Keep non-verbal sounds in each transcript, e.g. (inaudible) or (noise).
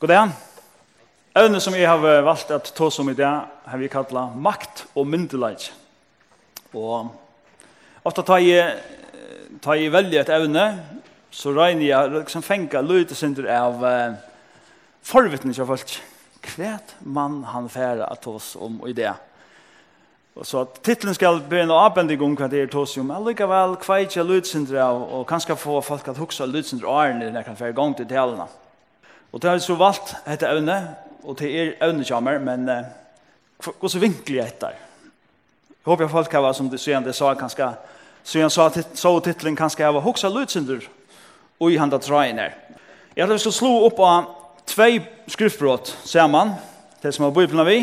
God dag. Evne som jeg har valgt at ta som i dag, har vi kallet makt og myndelag. Og ofte tar jeg, tar jeg velge et evne, så regner jeg liksom fenga lydesynder av uh, forvittning av folk. Kvet mann han fære at ta om i dag. Og så at titlen skal bli en avbending om hva det er tås om, men likevel kveitja lydsynder av, og kanskje få folk at huksa synder av årene når jeg kan fære gang til delene. Og det har vi så valgt etter evne, og til er evne kommer, men eh, hva så vinkel jeg etter? Jeg håper jeg folk har, som det sier, det sa kanskje, så jeg sa så titlen kanskje jeg var hoksa lutsynder, og i handa trøyen her. Jeg hadde vi skal slå opp av tvei skriftbrott sammen, det som har bøyplene vi.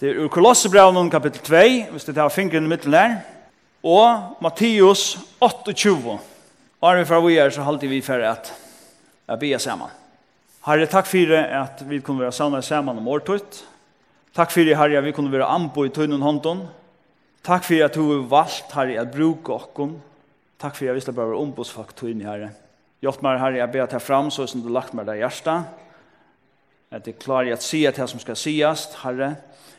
Det er ur Kolossebraunen kapittel 2, hvis det tar fingeren i midten der, og Matteus 28. Og er vi fra vi er, så halte vi for at jeg blir sammen. Herre, takk for at vi kunne være sammen sammen om årtøyt. Takk for, Herre, at vi kunne være anbo i tøynen hånden. Takk for at du har valgt, Herre, at bruke okken. Takk for at vi skal bare være ombudsfolk tøyne, Herre. Hjort meg, Herre, jeg ber deg jeg fram, så som du lagt meg deg hjertet. At jeg klarer at si at det som skal sies, Herre.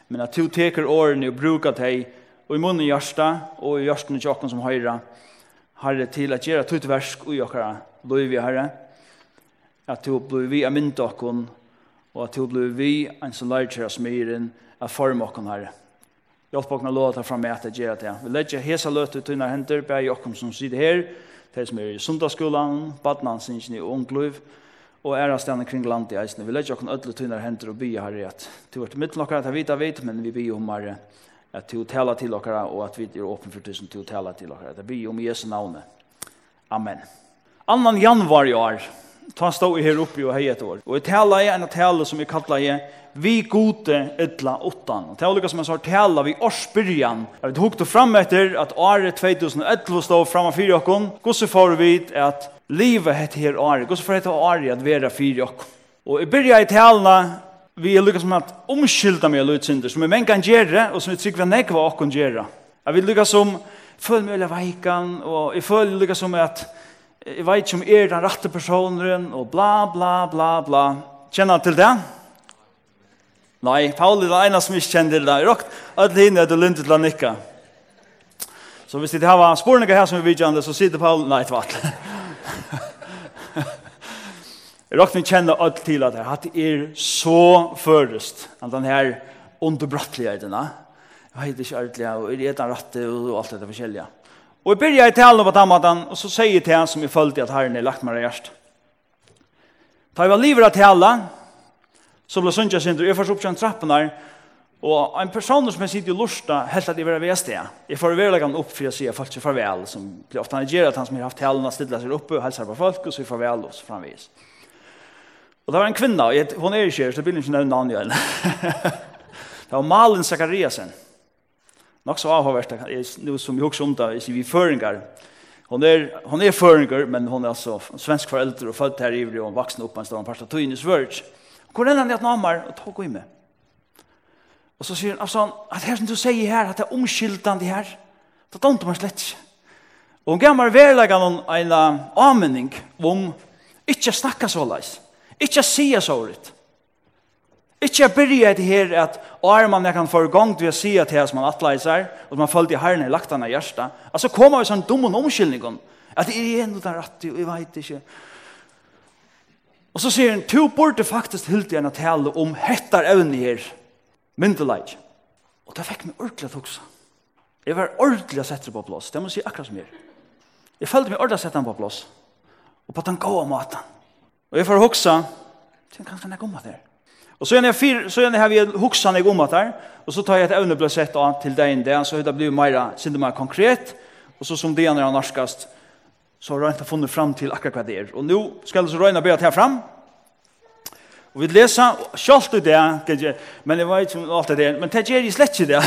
Men at du teker årene og bruker deg, og i munnen hjertet, og i hjertet til okken som høyre. Herre, til at gjøre tøytversk og gjøre løyve, Herre. Herre at du blir vi av myndokken, og at du blir vi en som lærer til oss myren, av formokken herre. Hjelp oss å låta fram med at det gjør det. Vi legger hesa løte ut under hender, bare jokken som sitter her, de som er i sundagsskolan, badnansinsjen i ungliv, og er av stedene kring landet i eisene. Vi legger oss til tunner hender og byer herre, at du har vært mitt nokkere at jeg vet, jeg vet, men vi byer om herre, at du taler til dere, og at vi er åpen for tusen til å tale til dere. Det blir om Jesu navnet. Amen. Annan januar i år, Ta stå i her uppe og hei et år. Og jeg tala i en tala som jeg kallar i Vi gode ytla åttan. Og tala som jeg sa tala vi årsbyrjan. Jeg vet hukte fram etter at året 2011 stå fram av fyra okkon. Gosse får vi at livet heter her året. Gosse får hette året at vera fyra okkon. Og jeg byrja i tala vi er lukka som at omskylda meg lutsynder som vi menn kan gjerra og som vi trykker vi nekva okkon gjerra. Jeg vil lukka som føl meg veikan og jeg føl lukka som at jeg vet ikke om er den rette personen, og bla, bla, bla, bla. Kjenner til det? Nei, Paul er var ene som ikke kjenner til det. Jeg råkte alle henne til lundet til han ikke. Så hvis det her var sporene her som vi vidtjende, så sier det Pauli, nei, det var. Jeg råkte vi kjenner alt til at det er så først, at den her underbrattlige. Jeg vet ikke ordentlig, og er det den rette, og alt det forskjellige. Ja. Og jeg begynner i talen på den måten, og så sier jeg til han som jeg følte at herren er lagt meg i hjertet. Da jeg var livet av talen, så ble sønnet sin, og jeg først opp til trappen her, og en person som jeg sitter i lusta, helt at jeg var ved sted. Jeg får være leggen opp for å si at folk seg farvel, som blir ofte angeret at han som har haft talen, stiller seg oppe og helser på folk, og så farvel oss framvis. Og det var en kvinne, og hun er ikke her, så det blir ikke nevne navnet igjen. det (laughs) var Malin Zakariasen nok så avhåvert, nu som jag också om det, vi föringar. Hon är, hon är føringer, men hon är alltså svensk foreldre och født här i Ivri och vuxen upp en stund, första tog in i Svörj. Går ända at namar och tog i med. Och så säger han, alltså, att her som du sier här, att det er omskyldende her, det är inte man slett. Og hun gammar verlegger noen en anmenning om ikke snakka så leis, ikke sia så litt, Ikke jeg byrja etter her at er man jeg kan få i gang til å si at her som man atleiser, og man følte i herren i lagt han av hjertet, altså kommer vi sånn dumme omkyldningen, at det er en utan rett, og jeg vet ikke. Og så sier han, to burde faktisk hilt igjen å tale om hettar evne her, myndelaik. Og det fikk meg ordentlig å tukse. Jeg var ordentlig å sette på plass, det må jeg si akkurat som her. Jeg følte meg ordentlig å sette på plass, og på den gode måten. Og jeg får hukse, tenk kanskje nek om at det er. Och så när jag fyr, så när jag vill huxa mig om att där och så tar jag ett ämne blåsett till dig det, så det blir mer siden mer konkret och så som det när norskast så har jag inte funnit fram till akkurat hva det er. Och nu ska jag så röna be att här fram. Och vi läser du det där, kanske, men det var inte allt det er, men det gjør jeg slett ikke det.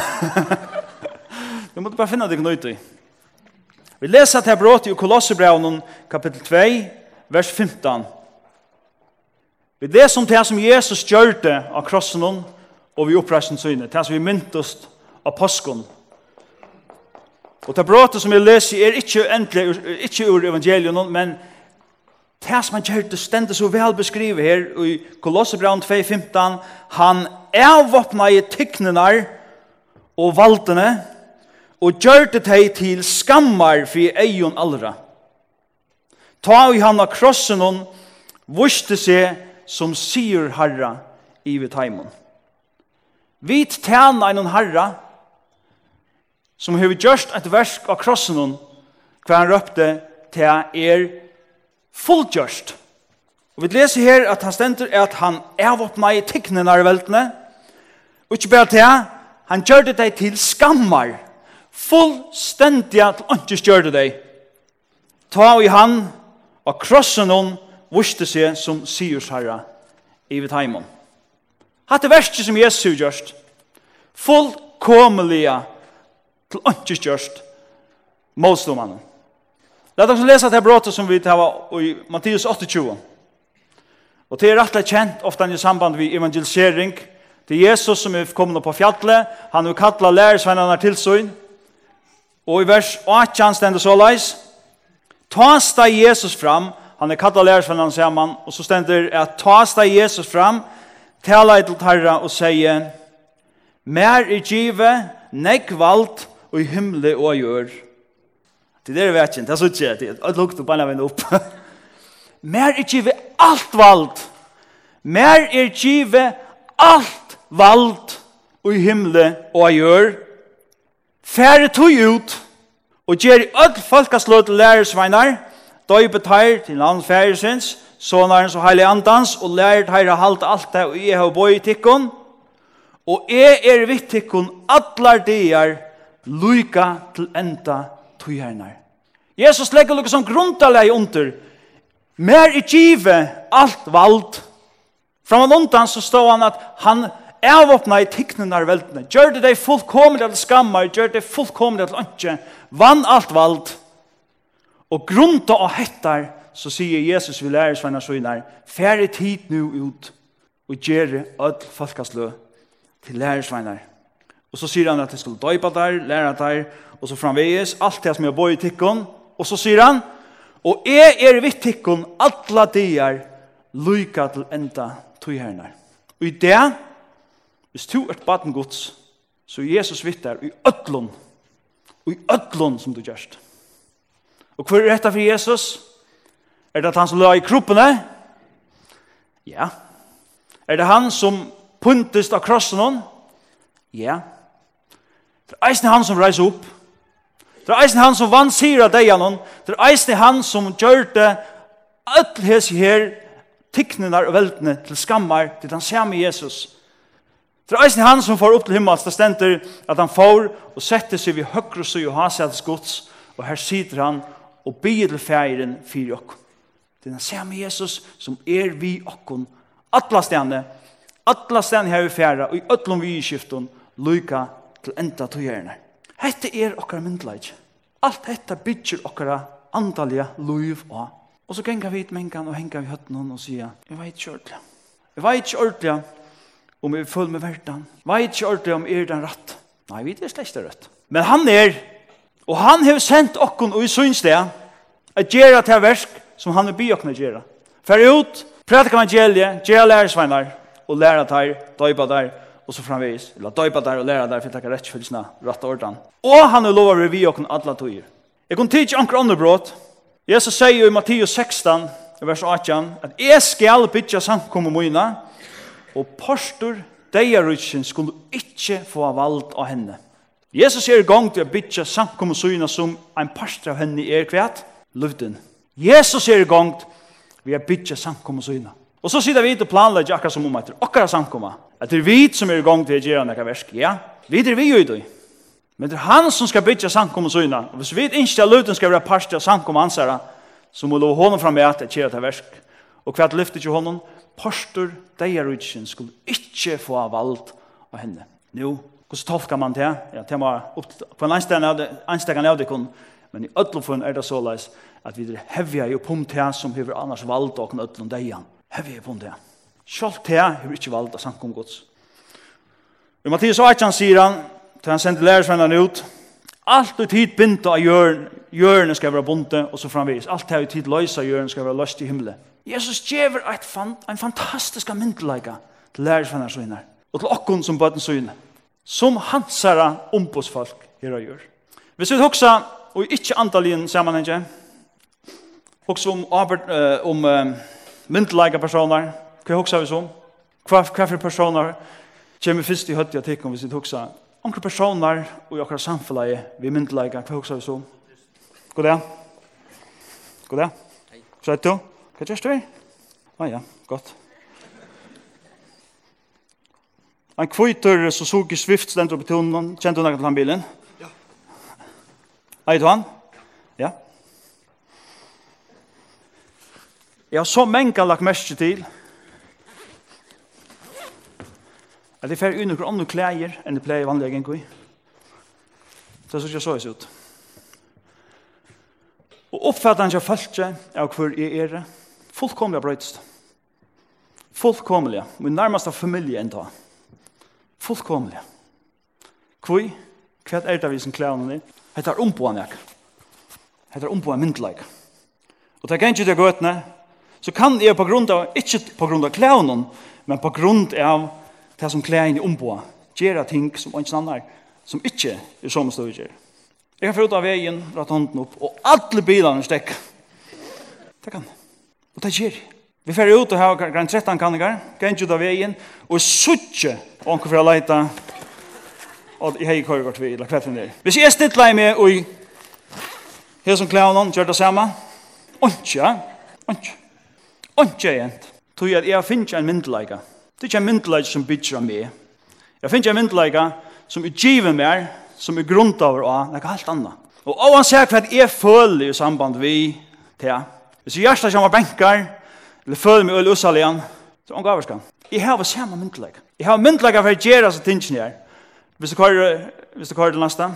Vi måste bara finna det knut i. Vi läser til här brottet i Kolosserbrevet kapitel 2, vers 15. Vi leser om det som Jesus gjør det av krossen og vi oppreisen syne, det som vi myntest av påsken. Og det bråte som vi leser er ikke, endelig, ikke ur evangelien, men det som han gjør det stendet så vel beskrivet her i Kolossebrand 2.15, han avvåpna i tyknene og valtene, og gjør det deg til skammar for eion allra. Ta i han av krossen hon, vuste seg som sier herra i vi taimon. Vi tjena en herra som har gjort et versk av krossen hver han røpte til er fullgjørst. Og vi leser her at han stender at han avåpna i tikkene nær veltene og ikke bare til han gjør det deg til skammar fullstendig at han ikke gjør det deg ta i han og krossen hon vuste seg som Sius herra i vitt heimon. Hatt det verste som Jesu gjørst, fullkomeliga til åndsjøst gjørst, motståmannen. Lad oss lesa det brotet som vi tar i Mattias 28. Og det er rettelig kjent ofte i samband med evangelisering. Det er Jesus som er kommet på fjallet. Han er kattlet lærersvennerne til søgn. Og i vers 8 han stender så leis. Ta steg Jesus fram Han er kattet lærersvennan man, og så stender at ta steg Jesus fram, tala i til herra og sier, Mer i give, nek vald, og i (laughs) himle og gjør. Det er det vi vet ikke, det er så ikke, det er et lukt bare opp. Mer i give alt vald, mer i give alt vald, og i himle og gjør. Færre tog ut, og gjør i ødel folkeslå til lærersvennar, døype teir til hans færesins, sonarens og heilig andans, og lærer teir å halte alt det, og jeg har bøy i tikkun, og jeg er vitt tikkun allar dier, luika til enda tøyhernar. Jesus legger lukka som grundalegi under, mer i kive alt vald. Framan undan så stod han at han avåpna i tikknenar veldene, gjør det deg fullkomlig til skammar, gjør det fullkomlig til ønske, vann alt vald, Og grunta av hettar, så sier Jesus vi lærer sveina søgnar, færre tid nu ut og gjere öll folkaslø til lærersveinar. Og så sier han at de skulle døypa der, lære der, og så framveges alt det som jeg bor i tikkun, og så sier han, og jeg er vitt tikkun, alla dier, lyka til enda tøyhernar. Og i det, hvis du er baden gods, så er Jesus vittar i öllun, og i öllun som du gjerst. Og hva er dette for Jesus? Er det at han som la i kroppene? Ja. Er det han som puntest av krossen hon? Ja. Det er eisen han som reiser opp. Det er eisen han som vann sier av deg hon. Det er eisen han som gjør det öll hesi her tiknenar og veltene til skammar til han ser med Jesus. Det er eisen han som får opp til himmels, det stender at han får og setter seg vid høyre og søy og hans gods, og her sitter han og bygge til færen fyrir okken. Det er den samme Jesus som er vi okken, atla stedene, atla stedene her vi færa, og i øtlom vi i skiften, lyka til enda togjerne. Hette er okkar myndleik. Alt hetta bygger okkara andalige liv og Og så gengar vi ut mengan og hengar vi høtten og sier, jeg vet ikke ordentlig. Jeg vet ikke ordentlig om jeg er full med verden. Jeg vet ikke ordentlig om jeg er den rett. Nei, vi er slett rett. Men han er Og han har sendt okkon og i synsdag at gjøre til versk som han vil by okkon å gjøre. Fær ut, prædik evangeliet, gjøre lærersveinar, og læra der, døypa der og så framvis. Eller døypa der og læra der for å takke rettfylsna, rett ordan. Og han har lovet vi okkon alla tøyer. Jeg kunne tidsi anker ånderbråd. Jesus sier i Matteus 16, vers 18, at jeg skal bytja samkommet mine, og postur deia rutsin skulle ikkje få vald av henne. Jesus er i gang til å bytja samkommer syna som en parster av henne er kvært, luften. Jesus er i gang til å bytja samkommer syna. Og så sitter vi til planlegger akkurat som om etter akkurat samkommer. At det er vi som er i gang til å gjøre noe versk, ja. Vi er vi jo i dag. Men det er han som skal bytja samkommer syna. Og hvis vi ikke er luften skal være parster av samkommer ansara, så må lov hånden fram med at det gjør det versk. Og kvæt lyfter til honom, parster, deier utsin, skulle ikke få av av henne. Nå, Hvordan tolker man det? Ja, det var opp på en anstegan av det kun, men i ødlofunn er det såleis at vi er hevja i oppom til som hever annars valgt og ødlom deian. Hevja i oppom til. Sjalt det hever ikke av samkom gods. I Mattias 18 sier han, til han sendte lærersvennerne ut, Allt ut hit binda av hjørn, hjørnet skal være bonde, og så framvis. Allt ut hit løysa hjørnet skal være løst i himmelen. Jesus gjever et fan, en fantastisk myndelaga til lærersvennerne søgner, og til okkon som bøtten søgner som hansara ombudsfolk her og gjør. Hvis vi hoksa, og ikkje antallien sammenhenge, hoksa om, uh, om uh, myndelaga personer, hva hoksa vi som? Hva, hva for personer kommer først i høtti og tikkum hvis vi hoksa? Onkre personer og i okra vi myndelaga, hva hoksa vi som? God dag. God dag. Hei. Så er du? Hva gjør du? Ah, ja, godt. En kvitter Suzuki Swift stendur på tunnen. Kjente du noe til han bilen? Ja. Eit han? Ja. Jeg har så mange lagt mest til at jeg fer under noen andre klæger enn det pleier vanlig enn kvi. Det synes jeg så ut. Og oppfattet han ikke følte av hvor jeg er fullkomlig brøytst. Fullkomlig. Min nærmeste familie enn da fullkomlig. Kvoi, hva er det vi som klævnene? Hette er omboan jeg. Hette er omboan myndelaik. Og det er ikke det gøtene, så kan jeg på grunn av, ikke på grunn av klævnen, men på grunn av det som klævn i omboan, gjøre ting som ikke annar, som ikke er som stod gjør. Jeg kan få ut av veien, rett hånden opp, og alle bilene stekker. Det kan. Og det gjør. Vi fer ut og ha grann 13 kanninger, grann ut av veien, og suttje og anker for å leita og jeg har ikke hørt vi, eller kvetten der. Hvis jeg stittler meg og her som klær noen, gjør det samme, ikke, ikke, ikke egentlig. Tror jeg at jeg finner en myndeleika. Det er ikke en myndeleika som bytter av meg. Jeg finner en myndeleika som er givet meg, som er grunnt over å og noe helt annet. Og av han ser hva jeg føler i samband vi til. Hvis jeg gjør det som er benker, eller føler meg øl ussaligen, så er skal han. Jeg har samme myndeleika. Jeg har myndelaga for å gjøre så tingene her. Hvis du kører, hvis du kører til neste,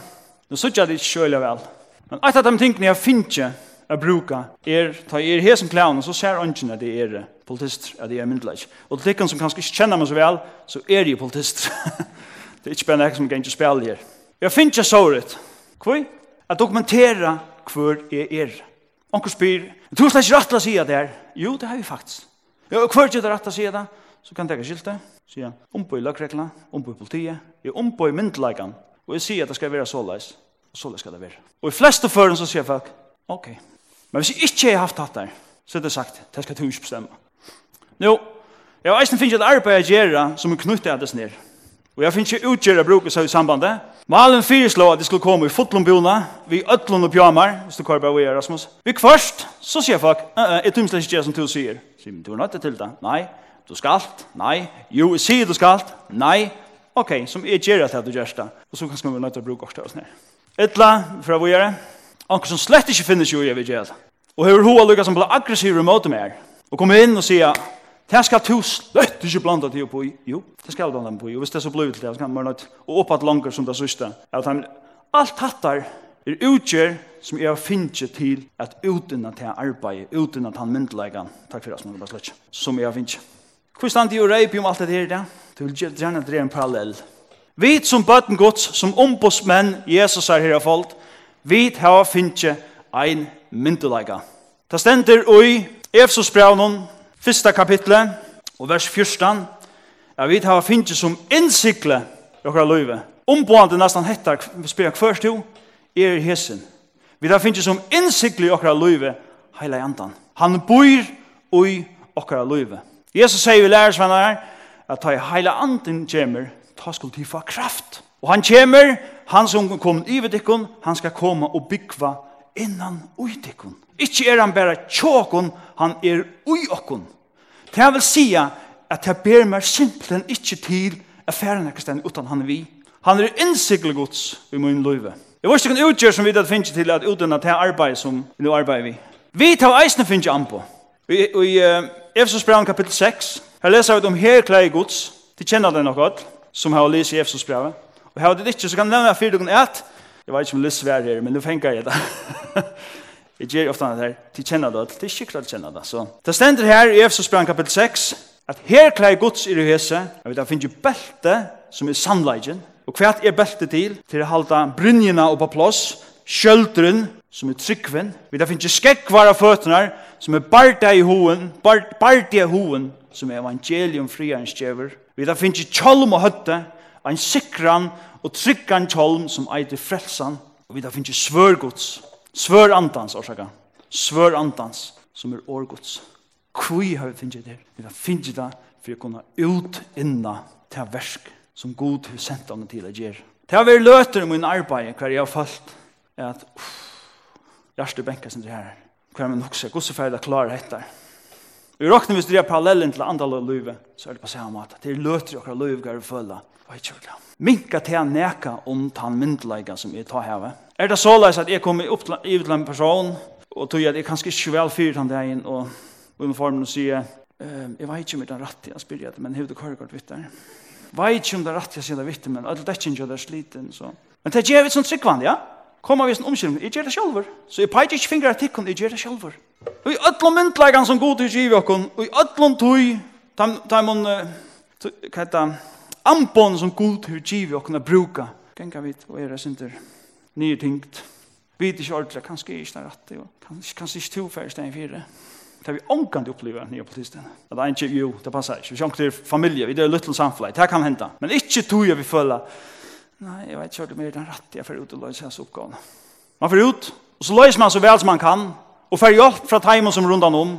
nå sitter jeg det ikke kjølig vel. Men et av de tingene jeg finner ikke å bruke, er, ta er her som klæven, så ser ønsken at det er politist, at det er myndelaga. Og til tikkene som kanskje ikke kjenner meg så vel, så er jeg politist. (laughs) det er ikke bare noe som kan ikke spille her. Jeg finner ikke så rett. Hvor? At dokumentera hvor jeg er. Onker spyr, du er slett ikke rett til å si det her. Jo, det har vi faktisk. Jo, hvor er det rett til å si det? så kan jeg ikke skilte, sier han, ombå i løgreglene, ombå i politiet, jeg ombå i myndeleikene, og jeg sier at det skal være såleis, og såleis skal det være. Og i fleste føren så sier folk, ok, men hvis jeg ikke har haft hatt der, så er det sagt, det skal du ikke bestemme. Nå, jeg har eisen finnet et arbeid jeg gjør som er knyttet av det snir. Og jeg finner ikke utgjøre seg i sambandet. Malen fyreslå at det skulle komme i fotlombjona, vi øtlån og pjamar, hvis du korber vi er, Rasmus. Vi kvørst, så sier folk, uh -uh, jeg tømmer ikke det som du sier. Sier, men du er nødt til det. Nei, Du skalt? Nei. Jo, jeg sier du skalt? Nei. Ok, som jeg gjør at du gjør det. Og så kan vi nødt til å bruke oss til oss ned. Etla, fra hvor gjør det? Anker som slett ikke finnes jo jeg vil gjøre det. Og hører hun lukket som blir aggressiv i møte med her. Og kommer inn og sier, det skal du slett ikke blanda til på. Jo, det skal du blanda på. i. Og hvis det er så blod til det, så kan man nødt og oppad langer som det sørste. At han, alt hattar er utgjør som jeg finner til at uten til arbeid, arbeider, til han myndelegger. Takk for det, som jeg har finnet. Hvor stand jo reip om alt det her da? Du vil gjerne dreie en parallell. Vi som bøten gods, som ombudsmenn, Jesus er her folk, vi har finnet ein myndelega. Det stender i Efsos braunen, fyrsta kapitlet, og vers 14, ja, vi har finnje som innsikle i okra løyve. Omboende nesten hettar, vi spyrir hver stu, er hesen. Vi har finnje som innsikle i okra løyve, heila i andan. Han bor i okra løyve. Jesus sier vi lærer svann her, at ta i heila anden kjemer, ta skuld til få kraft. Og han kjemer, han som kom i vedikon, han skal komme og byggva innan uidikon. Ikke er han bare tjåkon, han er uiokon. Det vil sige at jeg ber meg simpelthen ikke til affæren jeg kan utan han er vi. Han er innsikkel gods i min løyve. Jeg var ikke en utgjør som vi hadde finnet til at uten at jeg arbeider som vi arbeider vi. Vi tar eisene finnet an på. I, i uh, Efesos brev kapitel 6, her leser vi om herklei gods, de kjenner det nok godt, som har lyst i Efesos brev. Og her det ikke, så kan jeg nevne fire dukene et, jeg vet ikke om lyst svær her, men nu fenger jeg det. jeg (laughs) gjør ofte det her, de kjenner det, de skikkelig kjenner det. Så. Det stender her i Efesos brev kapitel 6, at herklei gods i det hese, jeg vet, han finner jo belte som er sannleggen, og hva er belte til? Til å halda brynjena opp på plass, kjøldren, som er tryggven. Vi da finnes skekkvar av føttene som er barda i hoen, barda i hoen, som er evangelium friarens djever. Vi da finnes kjolm og høtte, en sikran og tryggan kjolm som eitir frelsan. Og vi da finnes svørgods, svør antans, orsaka, svør antans, som er årgods. Kvui har vi finnes det? Vi da finnes det for å kunne ut inna til versk som god har sendt han til å gjøre. Det har vært løter i min arbeid hver jeg har falt. At, uff, Lars du bänka sin det här. Kvar men också gossefärda klar hettar. Vi råknar hvis det er parallellen til andre løyve, så er det på samme måte. Det er løter og løyve gør vi følge. Og ikke. Minka til han neka om tan myndleika som jeg tar heve. Er det såleis at jeg kommer opp til en person, og tog at jeg kanskje ikke vel fyrt han deg og uniformen og sier, ehm jag vet inte om det är rätt jag spyr men hur det kör kort vitt der. Vet ikke om det är rätt jag säger det vitt men alt det känns det er sliten så. Men det ger vi sånt sekvand, ja? Kom av en omkring, jeg gjør det selv. Så jeg peiter ikke fingre til henne, jeg gjør det selv. Og i ødlom myndlegene som god til givet henne, og i ødlom tog, da man, hva heter, ambon som god til givet henne bruka. Genga vidt, og er det synder, nye tingt. Vidt ikke ordentlig, kanskje ikke det rette, kanskje ikke tilfærdig stedet fire. Det har vi ångkant opplevd nye på tidsdagen. Det er ikke, jo, det passer ikke. Vi kjenner til familie, vi er lyttel samfunn, det kan hende. Men ikke tog jeg vi føler, Nei, jeg vet ikke om det er den rette jeg får ut og løse hans oppgavene. Man får ut, og så løser man så vel som man kan, og får hjelp fra teimen som rundt om.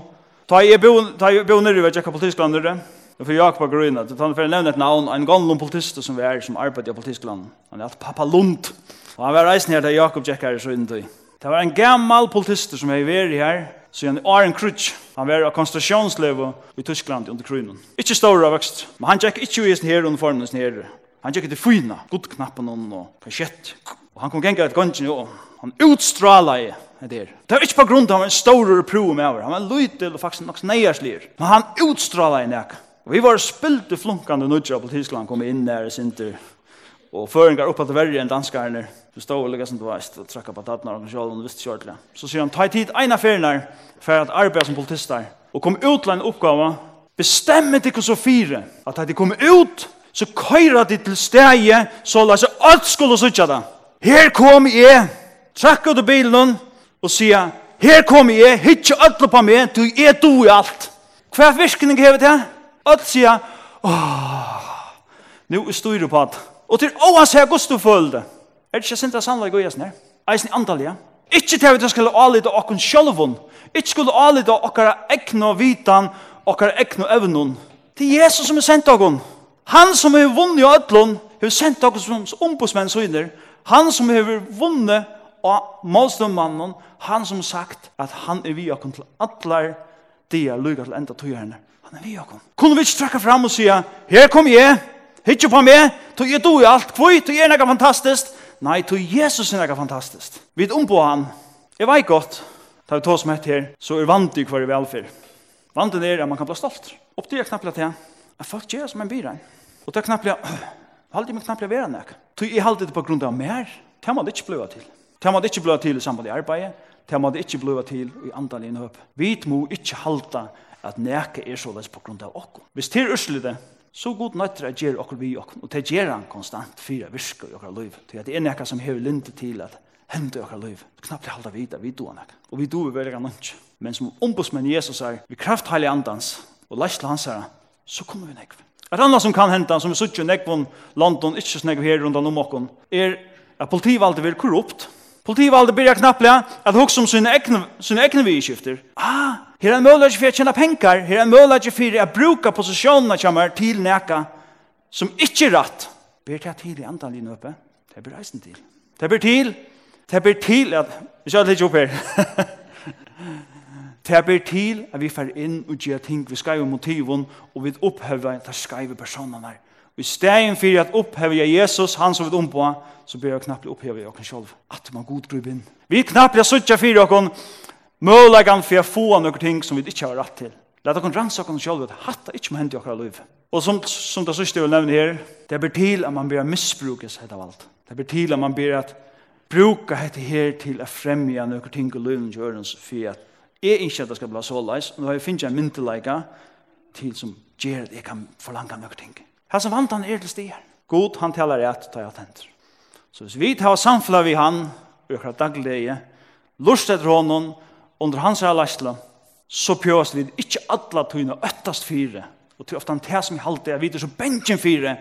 Ta jeg bo, ta bo nere, ved jeg hva nere, og får Jakob på Grøyna, det tar for å nevne et navn, en gammel politist som vi er, som arbeider i Politiskland. Han er alt pappa Lund. Og han var reisen her til Jakob Jack her i Søyndøy. Det var en gammal politist som er i veri her, så han er en Krutsch. Han var av konsentrasjonsleve i Tyskland under krøynen. Ikke stor av vokst, men han gikk ikke i sin her uniformen formen her. Han gikk til fyna, godknappen hon og kasjett. Og han kom genga et gangen og han utstrala i det der. Det var ikke på grunn av han var en stor pro med over. Han var lytel og faktisk nok sneierslir. Men han utstrala i nek. Og vi var spilt i flunkande nudja på Tyskland kom inn der i sinter. Og føringar oppa til verre enn danskarne. Du stod og lukka som du veist og trakka på tatnar og sjål og visst kjørtla. Så sier han, ta i tid eina ferinar for at arbeid som politistar. Og kom ut til en oppgave, bestemmet ikke så fire at de kom ut så køyra de til steget, så la seg alt skulle sutja da. Her kom jeg, trakk ut bilen og sier, her kom jeg, hitje alt på meg, du er du i alt. Hva er virkning hever jeg? Alt sier, åh, nu er styrer på alt. Og til åh, sier jeg du føler det. Er det ikke sint av sannlag og jæsner? Eisen i antallet, Ikke til at vi skulle avlite okken sjølvun. Ikke skulle avlite okkara egnu vitan, okkara egnu evnun. Det er Jesus som er sendt okken. Han som har vunnet i ötlån har sendt oss som ombudsmenn syner. Han som har vunnet av målståndmannen. Han som sagt at han er vi akon til atler det er lykke til enda tøyerne. Han er vi akon. Kunne vi ikke trekke fram og sige, her kom jeg, hitje på meg, tog jeg do i alt, kvøy, tog jeg nekka fantastisk. Nei, tog Jesus er nekka fantastisk. Vi er ombå han. Jeg vet godt, tar vi tås med her, så er vant i hver velferd. Vant er at man kan bli stolt. Oppdyr jeg knappt til at folk gjør som en byrein. Og det er knappt, halde meg knappt være nek. Så jeg halde det på grunn av mer. Det må det ikke bløve til. Det må det ikke bløve til i samband i arbeidet. Det må det ikke bløve til i andal i. Vi må ikke halda at neke er såleis på grunn av okkur. Hvis det er urslide, så god nøytter jeg gjør okkur vi okkur. Og det gjør han konstant fyra virker i okkur liv. Det er neka som hever linte til at hendur okkar liv. Knappt halda vita, vi doan ek. Og vi doan vi doan vi doan vi doan Jesus er, vi kraft vi andans og doan vi doan så kommer vi nekv. Et annet som kan henta, som vi suttje nekvun London, ikke snekv her rundt om okken, er at politivalget vil korrupt. Politivalget byrja knapplega at hoksa om sine egne, sine egne vidskifter. Ah, her er en mulighet for å tjene penger, her er en mulighet for å bruke posisjonene kommer til neka som ikke er rett. Ber til til i andre linje oppe, det blir reisen til. Det ber til, det ber til at, vi skal litt opp her. (laughs) Det ber til at vi fer inn og gjør ting vi skriver motiven, og vi opphøver de skriver personene. Og i stedet for at opphøver jeg Jesus, han som vi ompå, så ber jeg knappt opphøver jeg oss selv. At man god grib inn. Vi knappt jeg suttje for oss, mølagan for å få noen ting som vi ikke har rett til. Lät oss rensa oss selv, at hatta ikke må hende i oss liv. Og som, som det sørste jeg vil nevne her, det ber til at man ber misbrukes av alt. Det ber til at man ber at bruka hette her til å fremja noen ting og lønne gjørens for at Jeg ikke at det skal bli så leis, men jeg finner en myndeleika til som gjør at jeg kan forlange noen ting. Her som vant han er til stier. God, han taler rett, tar jeg tenter. Så hvis vi tar samfunnet vi han, økker daglige, lust etter hånden, under hans her leisle, så pjøs vi ikke alle tøyne øttast fire, og til ofte han tar som i halte, jeg vet så bensjen fire,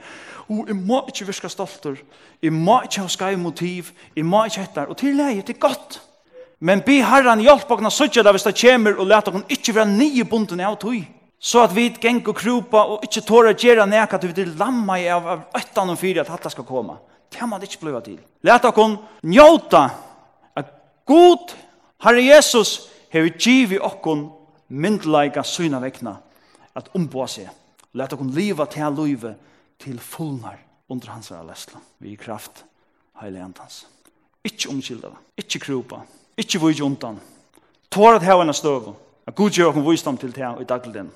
og jeg må ikke virke stolter, jeg må ikke ha skai motiv, jeg må ikke hette, og til leie, det er godt, Men be herran hjelp okna suttja da hvis det kommer og let okna ikke være nye bunden av tog. Så at vi geng og krupa og ikkje tåra gjerra nek at vi vil lamma i av, av øttan og fyra at hatta skal koma. Det kan man ikke bliva til. Let okna njóta at god Herre Jesus hever givi okon myndleika syna vekna at omboa seg. Let okon liva til loive til fullnar under hans vera lesla. Vi kraft heilig antans. ikke omkilda, Ikke krupa, Ikke vi juntan. Tåret hevende støv. At god gjør hun visdom til det i dagligden.